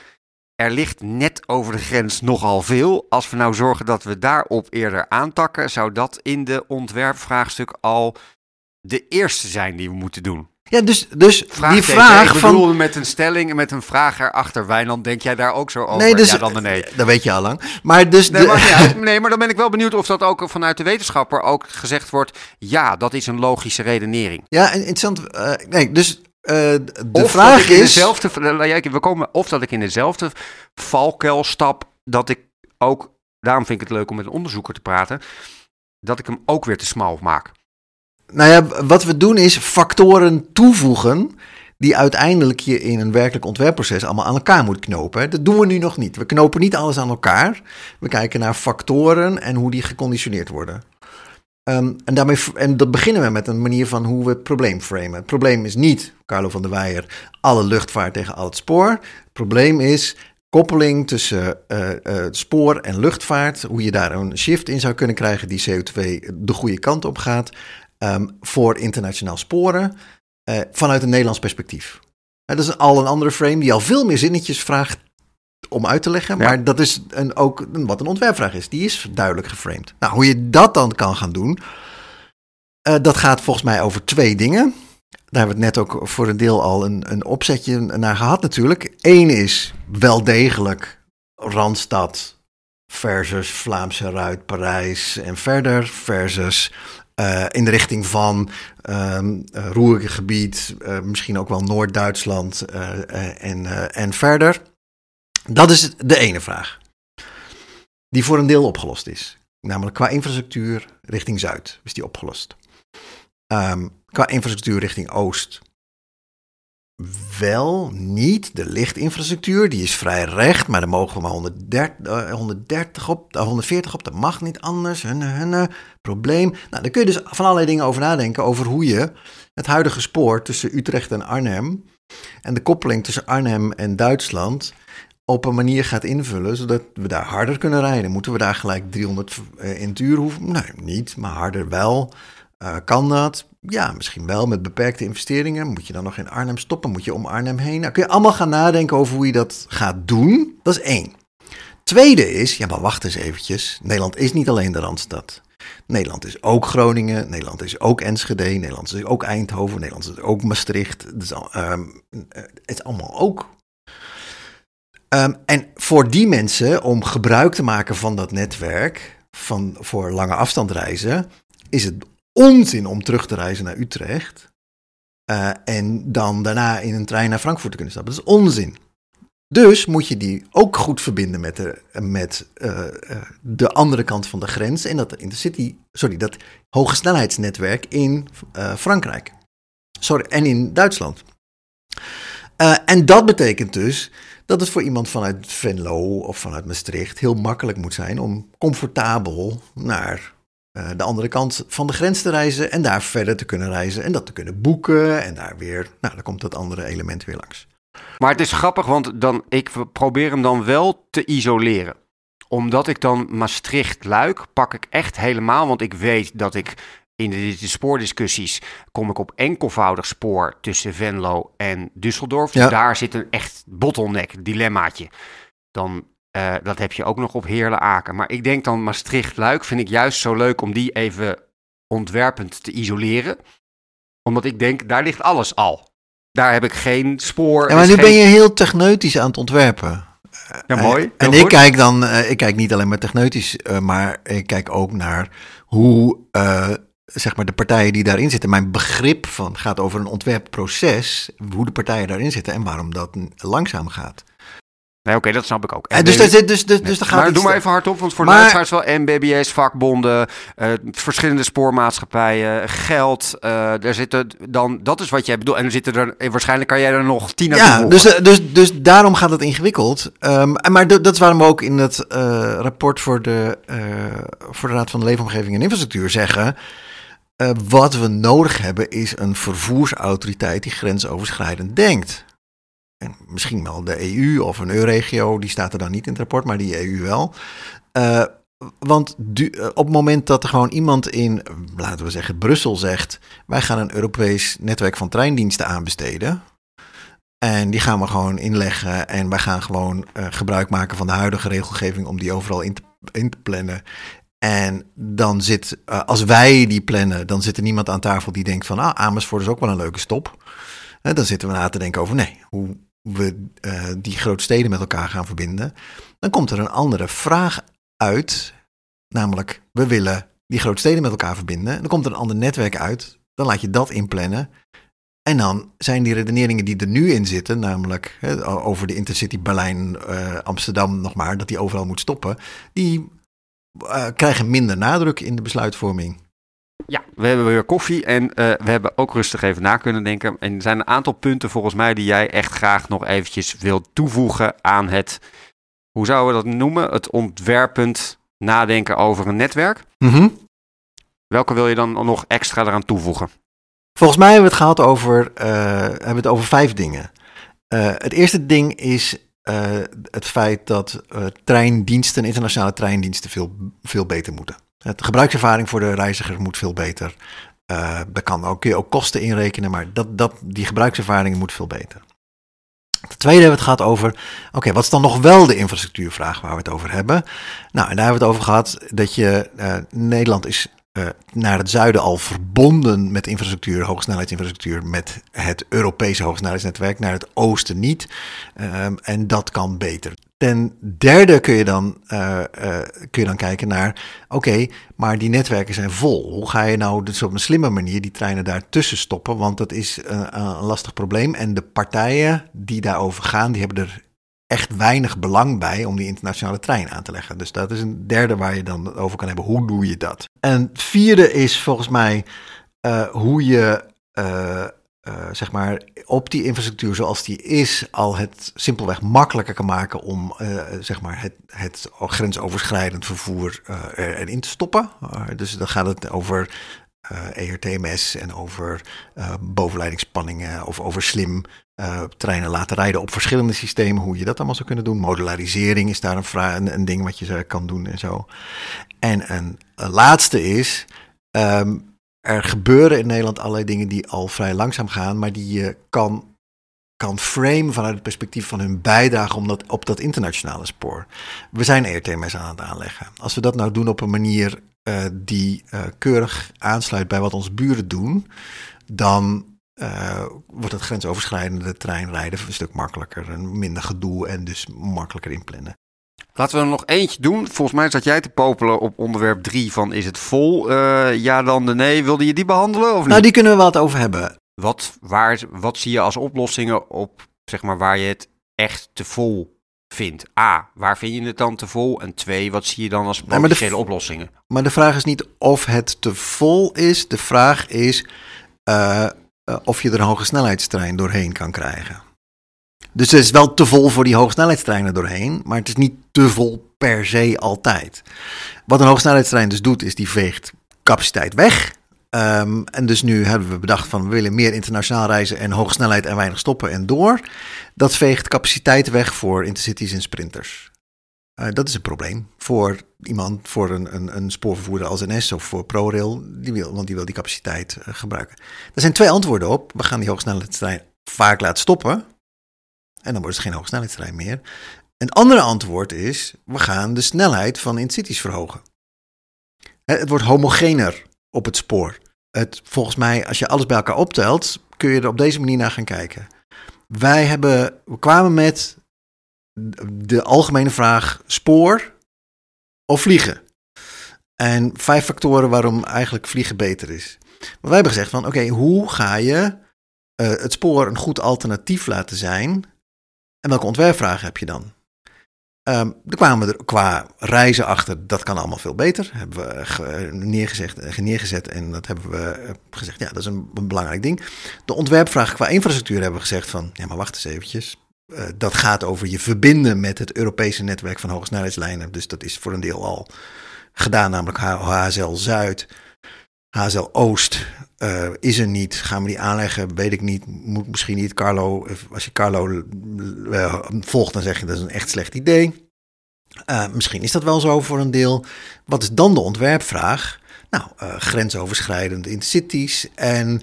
er ligt net over de grens nogal veel. Als we nou zorgen dat we daarop eerder aantakken, zou dat in de ontwerpvraagstuk al de eerste zijn die we moeten doen. Ja, dus, dus die vraag ik van... met een stelling en met een vraag erachter. Wijnand, denk jij daar ook zo over? Nee, dus, ja, dan nee. Dat weet je al lang. Maar dus... Nee, maar, nee, maar dan ben ik wel benieuwd of dat ook vanuit de wetenschapper ook gezegd wordt. Ja, dat is een logische redenering. Ja, interessant. Uh, nee, dus uh, de of vraag is... Dezelfde, we komen, of dat ik in dezelfde valkuil stap, dat ik ook... Daarom vind ik het leuk om met een onderzoeker te praten. Dat ik hem ook weer te smal maak. Nou ja, wat we doen is factoren toevoegen die uiteindelijk je in een werkelijk ontwerpproces allemaal aan elkaar moet knopen. Dat doen we nu nog niet. We knopen niet alles aan elkaar. We kijken naar factoren en hoe die geconditioneerd worden. Um, en, daarmee, en dat beginnen we met een manier van hoe we het probleem framen. Het probleem is niet, Carlo van der Weijer, alle luchtvaart tegen al het spoor. Het probleem is koppeling tussen uh, spoor en luchtvaart. Hoe je daar een shift in zou kunnen krijgen die CO2 de goede kant op gaat. Ehm, voor internationaal sporen uh, vanuit een Nederlands perspectief. dat is al een andere frame die al veel meer zinnetjes vraagt om uit te leggen. Maar dat is een, ook wat een ontwerpvraag is. Die is duidelijk geframed. Nou, hoe je dat dan kan gaan doen, uh, dat gaat volgens mij over twee dingen. Daar hebben we het net ook voor een deel al een, een opzetje naar gehad natuurlijk. Eén is wel degelijk Randstad versus Vlaamse Ruit, Parijs en verder versus uh, in de richting van um, Roergebied, uh, misschien ook wel Noord-Duitsland en, en verder. Dat is de ene vraag. Die voor een deel opgelost is. Namelijk qua infrastructuur richting Zuid is die opgelost. Um, qua infrastructuur richting Oost wel niet. De lichtinfrastructuur, die is vrij recht, maar dan mogen we maar 130, 130 op, 140 op, dat mag niet anders. Hunne, probleem. Nou, daar kun je dus van allerlei dingen over nadenken, over hoe je het huidige spoor tussen Utrecht en Arnhem en de koppeling tussen Arnhem en Duitsland op een manier gaat invullen, zodat we daar harder kunnen rijden. Moeten we daar gelijk 300 eh, in het uur hoeven? Nee, niet, maar harder wel. Uh, kan dat? Ja, misschien wel met beperkte investeringen. Moet je dan nog in Arnhem stoppen? Moet je om Arnhem heen? Nou, kun je allemaal gaan nadenken over hoe je dat gaat doen. Dat is één. Tweede is, ja, maar wacht eens eventjes. Nederland is niet alleen de Randstad. Nederland is ook Groningen, Nederland is ook Enschede, Nederland is ook Eindhoven, Nederland is ook Maastricht. Het is, um, het is allemaal ook. Um, en voor die mensen, om gebruik te maken van dat netwerk, van, voor lange afstandreizen, is het onzin om terug te reizen naar Utrecht. Uh, en dan daarna in een trein naar Frankfurt te kunnen stappen. Dat is onzin. Dus moet je die ook goed verbinden met de, met, uh, de andere kant van de grens. En dat intercity, sorry, dat hoge snelheidsnetwerk in Frankrijk. Sorry, en in Duitsland. en dat betekent dus dat het voor iemand vanuit Venlo of vanuit Maastricht heel makkelijk moet zijn om comfortabel naar de andere kant van de grens te reizen en daar verder te kunnen reizen en dat te kunnen boeken en daar weer, nou, dan komt dat andere element weer langs. Maar het is grappig, want dan, ik probeer hem dan wel te isoleren. omdat ik dan Maastricht-Luik pak ik echt helemaal. Want ik weet dat ik in de, de spoordiscussies kom ik op enkelvoudig spoor tussen Venlo en Düsseldorf. Dus Ja. daar zit een echt bottleneck, dilemmaatje. Dan, eh, dat heb je ook nog op Heerlen-Aken. Maar ik denk dan Maastricht-Luik vind ik juist zo leuk om die even ontwerpend te isoleren. Omdat ik denk, daar ligt alles al. Daar heb ik geen spoor. Ja, maar nu geen- ben je heel techneutisch aan het ontwerpen. Ja, mooi. Eh, En ik kijk dan, eh, ik kijk niet alleen maar techneutisch, eh, maar ik kijk ook naar hoe, eh, zeg maar, de partijen die daarin zitten. Mijn begrip van gaat over een ontwerpproces, hoe de partijen daarin zitten en waarom dat langzaam gaat. Nee, oké, dat snap ik ook. En dus, zit- dus, dus, dus daar gaat maar doe maar even hardop, want voor Maar- de luisteraars wel MBBS, vakbonden, eh, verschillende spoormaatschappijen, geld. eh daar zitten dan, dat is wat jij bedoelt. En er zitten er, waarschijnlijk kan jij er nog tien aan Ja, dus, eh, dus, dus daarom gaat het ingewikkeld. En maar dat is waarom we ook in het rapport voor de, voor de Raad van de Leefomgeving en Infrastructuur zeggen. wat we nodig hebben is een vervoersautoriteit die grensoverschrijdend denkt. En misschien wel de EU of een EU-regio, die staat er dan niet in het rapport, maar die EU wel. Eh, want eh, op het moment dat er gewoon iemand in, laten we zeggen, Brussel zegt: wij gaan een Europees netwerk van treindiensten aanbesteden. En die gaan we gewoon inleggen. En wij gaan gewoon eh, gebruik maken van de huidige regelgeving om die overal in te, in te plannen. En dan zit, als wij die plannen, dan zit er niemand aan tafel die denkt van, ah, Amersfoort is ook wel een leuke stop. Hè, dan zitten we na te denken over, nee, hoe we eh, die grote steden met elkaar gaan verbinden. Dan komt er een andere vraag uit, namelijk, we willen die grote steden met elkaar verbinden. Dan komt er een ander netwerk uit, dan laat je dat inplannen. En dan zijn die redeneringen die er nu in zitten, namelijk over de Intercity Berlijn-Amsterdam nog maar, dat die overal moet stoppen, die eh, krijgen minder nadruk in de besluitvorming. Ja, we hebben weer koffie en eh, we hebben ook rustig even na kunnen denken. En er zijn een aantal punten volgens mij die jij echt graag nog eventjes wilt toevoegen aan het, hoe zouden we dat noemen? Het ontwerpend nadenken over een netwerk. Welke wil je dan nog extra eraan toevoegen? Volgens mij hebben we het gehad over, eh, hebben het over vijf dingen. Eh, het eerste ding is het feit dat treindiensten, internationale treindiensten, veel, veel beter moeten. De gebruikservaring voor de reiziger moet veel beter. Daar kan ook, kun je ook kosten inrekenen, maar dat, dat, die gebruikservaring moet veel beter. Ten tweede hebben we het gehad over, oké, wat is dan nog wel de infrastructuurvraag waar we het over hebben? Nou, en daar hebben we het over gehad dat je, eh, Nederland is eh, naar het zuiden al verbonden met infrastructuur, hogesnelheidsinfrastructuur, met het Europese hogesnelheidsnetwerk, naar het oosten niet. Ehm, en dat kan beter. Ten derde kun je dan, eh, eh, kun je dan kijken naar, oké, maar die netwerken zijn vol. Hoe ga je nou dus op een slimme manier die treinen daartussen stoppen? Want dat is eh, een lastig probleem. En de partijen die daarover gaan, die hebben er echt weinig belang bij om die internationale trein aan te leggen. Dus dat is een derde waar je dan over kan hebben. Hoe doe je dat? En het vierde is volgens mij hoe je eh, zeg maar op die infrastructuur zoals die is al het simpelweg makkelijker kan maken om eh, zeg maar het, het grensoverschrijdend vervoer er- erin te stoppen. Dus dan gaat het over ERTMS en over bovenleidingsspanningen of over slim treinen laten rijden op verschillende systemen, hoe je dat allemaal zou kunnen doen. Modularisering is daar een, een, een ding wat je kan doen en zo. En een, een laatste is, ehm, er gebeuren in Nederland allerlei dingen die al vrij langzaam gaan, maar die je kan, kan framen vanuit het perspectief van hun bijdrage om dat, op dat internationale spoor. We zijn ERTMS aan het aanleggen. Als we dat nou doen op een manier eh, die eh, keurig aansluit bij wat onze buren doen, dan eh, wordt het grensoverschrijdende treinrijden een stuk makkelijker en minder gedoe en dus makkelijker inplannen. Laten we er nog eentje doen. Volgens mij zat jij te popelen op onderwerp 3 van is het vol? Eh, ja dan de nee. Wilde je die behandelen of niet? Nou, die kunnen we wel wat over hebben. Wat, waar, wat zie je als oplossingen op, zeg maar, waar je het echt te vol vindt? A, waar vind je het dan te vol? En twee, wat zie je dan als potentiële oplossingen? Maar de vraag is niet of het te vol is. De vraag is eh, eh, of je er een hoge snelheidstrein doorheen kan krijgen. Dus het is wel te vol voor die hogesnelheidstreinen doorheen, maar het is niet te vol per se altijd. Wat een hogesnelheidstrein dus doet, is die veegt capaciteit weg. Ehm, en dus nu hebben we bedacht van we willen meer internationaal reizen en hoge snelheid en weinig stoppen en door. Dat veegt capaciteit weg voor intercities en sprinters. Uh, dat is een probleem voor iemand, voor een, een, een spoorvervoerder als NS of voor ProRail, die wil, want die wil die capaciteit uh, gebruiken. Er zijn twee antwoorden op. We gaan die hogesnelheidstrein vaak laten stoppen en dan wordt het geen hogesnelheidstrein meer. Een andere antwoord is, we gaan de snelheid van intercities verhogen. Het wordt homogener op het spoor. Het, volgens mij, als je alles bij elkaar optelt, kun je er op deze manier naar gaan kijken. Wij hebben, we kwamen met de algemene vraag spoor of vliegen. En vijf factoren waarom eigenlijk vliegen beter is. Maar wij hebben gezegd van oké, hoe ga je uh, het spoor een goed alternatief laten zijn? En welke ontwerpvragen heb je dan? Um, er kwamen er qua reizen achter, dat kan allemaal veel beter. Hebben we neergezet, neergezet en dat hebben we eh, gezegd, ja, dat is een, belangrijk ding. De ontwerpvraag qua infrastructuur hebben we gezegd van, ja, maar wacht eens eventjes. Uh, dat gaat over je verbinden met het Europese netwerk van hogesnelheidslijnen. Dus dat is voor een deel al gedaan, namelijk HSL Zuid. HSL Oost uh, is er niet. Gaan we die aanleggen? Weet ik niet. Moet misschien niet. Carlo, als je Carlo uh, volgt, dan zeg je dat is een echt slecht idee. Misschien is dat wel zo voor een deel. Wat is dan de ontwerpvraag? Nou, grensoverschrijdend intercities en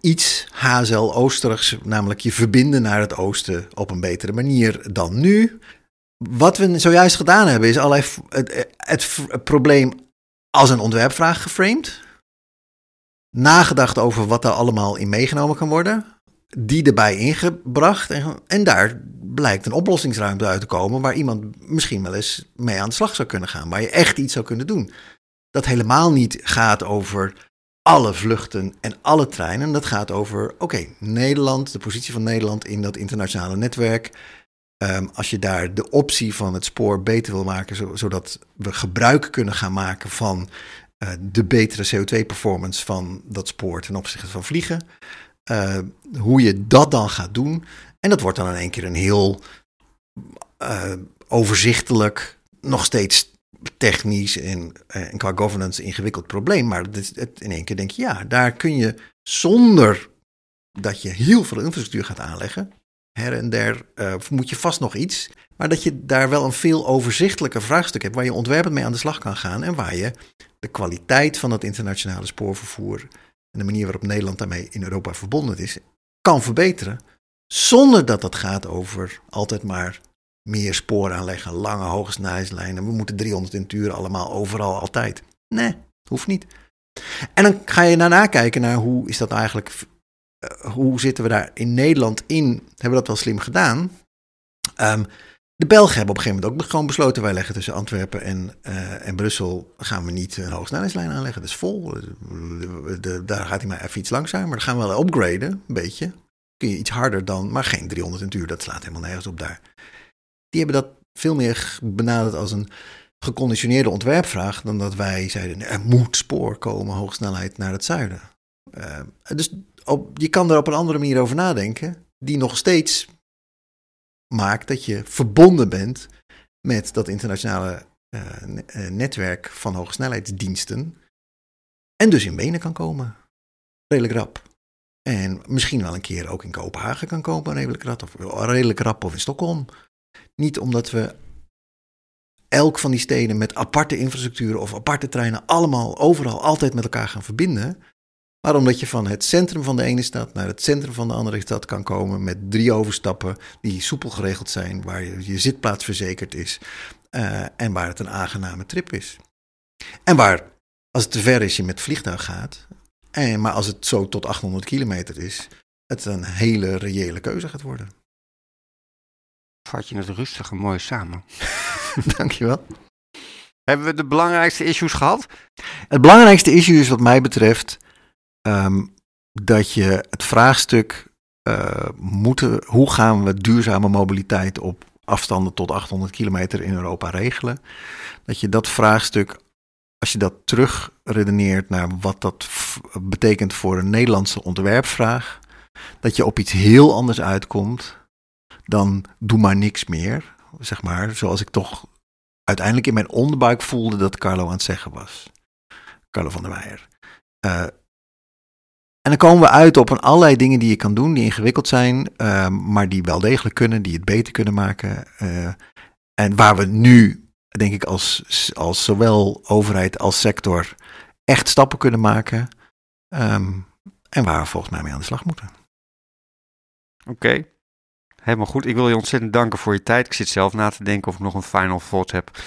iets HSL-oosterigs, namelijk je verbinden naar het oosten op een betere manier dan nu. Wat we zojuist gedaan hebben, is allerlei het, het, het probleem als een ontwerpvraag geframed nagedacht over wat er allemaal in meegenomen kan worden. Die erbij ingebracht. En, en daar blijkt een oplossingsruimte uit te komen. waar iemand misschien wel eens mee aan de slag zou kunnen gaan. Waar je echt iets zou kunnen doen. Dat helemaal niet gaat over alle vluchten en alle treinen. Dat gaat over, oké, Nederland, de positie van Nederland in dat internationale netwerk. Ehm, als je daar de optie van het spoor beter wil maken, zodat we gebruik kunnen gaan maken van de betere CO2-performance van dat spoor ten opzichte van vliegen. Uh, hoe je dat dan gaat doen. En dat wordt dan in één keer een heel uh, overzichtelijk, nog steeds technisch en, qua governance ingewikkeld probleem. Maar het, in één keer denk je, ja, daar kun je zonder dat je heel veel infrastructuur gaat aanleggen. Her en der moet je vast nog iets. Maar dat je daar wel een veel overzichtelijker vraagstuk hebt. Waar je ontwerpend mee aan de slag kan gaan. En waar je de kwaliteit van het internationale spoorvervoer en de manier waarop Nederland daarmee in Europa verbonden is, kan verbeteren. Zonder dat dat gaat over altijd maar meer spoor aanleggen, lange hoge snelheidslijnen. We moeten 300 in uur allemaal, overal, altijd. Nee, hoeft niet. En dan ga je daarna kijken naar hoe is dat eigenlijk, uh, hoe zitten we daar in Nederland in? Hebben we dat wel slim gedaan? Um, de Belgen hebben op een gegeven moment ook gewoon besloten: wij leggen tussen Antwerpen en, uh, en Brussel. gaan we niet een hoogsnelheidslijn aanleggen. Dat is vol. De, daar gaat hij maar even iets langzamer. Dan gaan we wel upgraden, een beetje. Kun je iets harder dan, maar geen 300 in uur. Dat slaat helemaal nergens op daar. Die hebben dat veel meer benaderd als een geconditioneerde ontwerpvraag. dan dat wij zeiden: er moet spoor komen, hoogsnelheid naar het zuiden. Uh, dus je kan er op een andere manier over nadenken. Die nog steeds maakt dat je verbonden bent met dat internationale uh, netwerk van hogesnelheidsdiensten. En dus in benen kan komen. Redelijk rap. En misschien wel een keer ook in Kopenhagen kan komen, redelijk rap. Of redelijk rap of in Stockholm. Niet omdat we elk van die steden met aparte infrastructuren of aparte treinen allemaal overal altijd met elkaar gaan verbinden. Maar omdat je van het centrum van de ene stad naar het centrum van de andere stad kan komen met drie overstappen die soepel geregeld zijn, waar je, je zitplaats verzekerd is uh, en waar het een aangename trip is. En waar, als het te ver is, je met vliegtuig gaat, en, maar als het zo tot 800 kilometer is, het een hele reële keuze gaat worden. Vat je het rustig en mooi samen. Dankjewel. Hebben we de belangrijkste issues gehad? Het belangrijkste issue is wat mij betreft um, dat je het vraagstuk uh, moeten, hoe gaan we duurzame mobiliteit op afstanden tot 800 kilometer in Europa regelen? Dat je dat vraagstuk, als je dat terug redeneert naar wat dat betekent voor een Nederlandse ontwerpvraag, dat je op iets heel anders uitkomt dan doe maar niks meer. Zeg maar, zoals ik toch uiteindelijk in mijn onderbuik voelde dat Carlo aan het zeggen was. Carlo van der Weijer. Uh, en dan komen we uit op een allerlei dingen die je kan doen, die ingewikkeld zijn, uh, maar die wel degelijk kunnen, die het beter kunnen maken. Uh, En waar we nu, denk ik, als, als zowel overheid als sector echt stappen kunnen maken. Ehm, en waar we volgens mij mee aan de slag moeten. Oké, helemaal goed. Ik wil je ontzettend danken voor je tijd. Ik zit zelf na te denken of ik nog een final thought heb.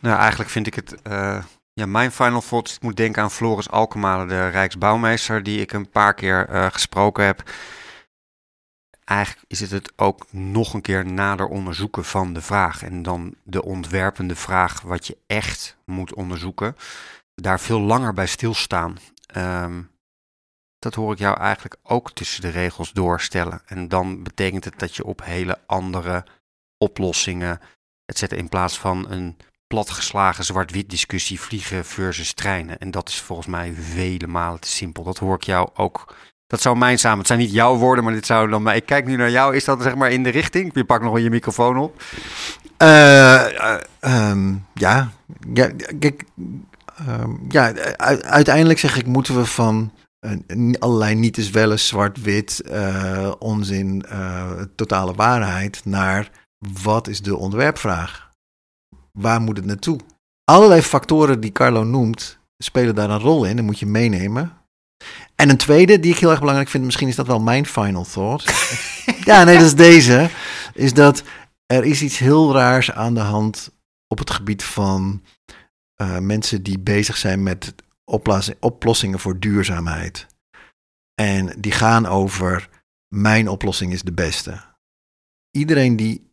Nou, eigenlijk vind ik het. Uh, ja, mijn final thought. Ik moet denken aan Floris Alkemade, de Rijksbouwmeester, die ik een paar keer uh, gesproken heb. Eigenlijk is het het ook nog een keer nader onderzoeken van de vraag. En dan de ontwerpende vraag, wat je echt moet onderzoeken. Daar veel langer bij stilstaan. Um, dat hoor ik jou eigenlijk ook tussen de regels doorstellen. En dan betekent het dat je op hele andere oplossingen, et cetera, in plaats van een platgeslagen zwart-wit discussie vliegen versus treinen. En dat is volgens mij vele malen te simpel. Dat hoor ik jou ook. Dat zou mijn samen. Het zijn niet jouw woorden, maar dit zou dan. Maar ik kijk nu naar jou. Is dat zeg maar in de richting? Je pakt nog wel je microfoon op. Uh, um, ja, ja, kijk, um, ja, uiteindelijk zeg ik, moeten we van allerlei niet eens wel zwart-wit, onzin, totale waarheid naar wat is de ontwerpvraag? Waar moet het naartoe? Allerlei factoren die Carlo noemt, spelen daar een rol in. Dat moet je meenemen. En een tweede die ik heel erg belangrijk vind, misschien is dat wel mijn final thought. ja, nee, dat is deze. Is dat er is iets heel raars aan de hand op het gebied van uh, mensen die bezig zijn met oplossingen voor duurzaamheid. En die gaan over mijn oplossing is de beste. Iedereen die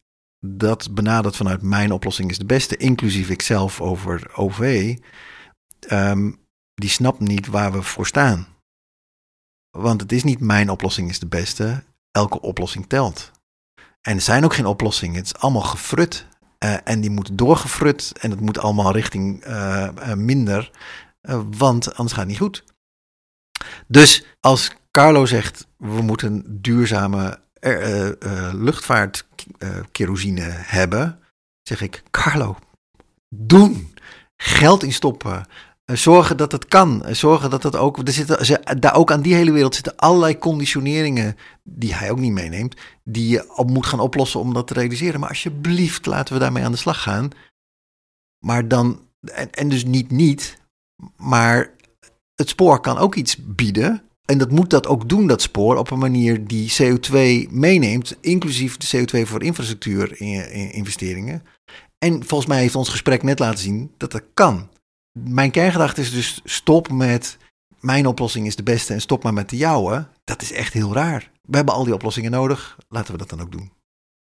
dat benadert vanuit mijn oplossing is de beste, inclusief ikzelf over OV, um, die snapt niet waar we voor staan. Want het is niet mijn oplossing is de beste, elke oplossing telt. En er zijn ook geen oplossingen, het is allemaal gefrut. Uh, en die moet doorgefrut en het moet allemaal richting uh, uh, minder. Eh, want anders gaat het niet goed. Dus als Carlo zegt, we moeten duurzame uh, uh, luchtvaartkerosine hebben, zeg ik, Carlo, doen. Geld instoppen. zorgen dat het kan. zorgen dat het ook. Er zitten, daar ook aan die hele wereld zitten allerlei conditioneringen. die hij ook niet meeneemt. die je op moet gaan oplossen om dat te realiseren. Maar alsjeblieft, laten we daarmee aan de slag gaan. Maar dan. En, en dus niet niet. Maar het spoor kan ook iets bieden. En dat moet dat ook doen, dat spoor, op een manier die CO2 meeneemt, inclusief de CO2 voor infrastructuurinvesteringen. En volgens mij heeft ons gesprek net laten zien dat dat kan. Mijn kerngedachte is dus stop met mijn oplossing is de beste en stop maar met de jouwe. Dat is echt heel raar. We hebben al die oplossingen nodig. Laten we dat dan ook doen.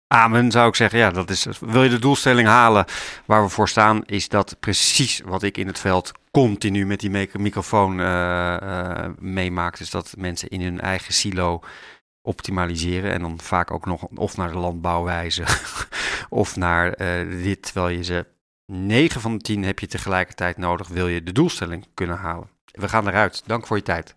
Amen, zou ik zeggen. Ja, dat is. Wil je de doelstelling halen waar we voor staan, is dat precies wat ik in het veld continu met die microfoon uh, uh, meemaak. Dus dat mensen in hun eigen silo optimaliseren en dan vaak ook nog of naar de landbouw wijzen of naar uh, dit, terwijl je ze 9 van de 10 heb je tegelijkertijd nodig, wil je de doelstelling kunnen halen. We gaan eruit. Dank voor je tijd.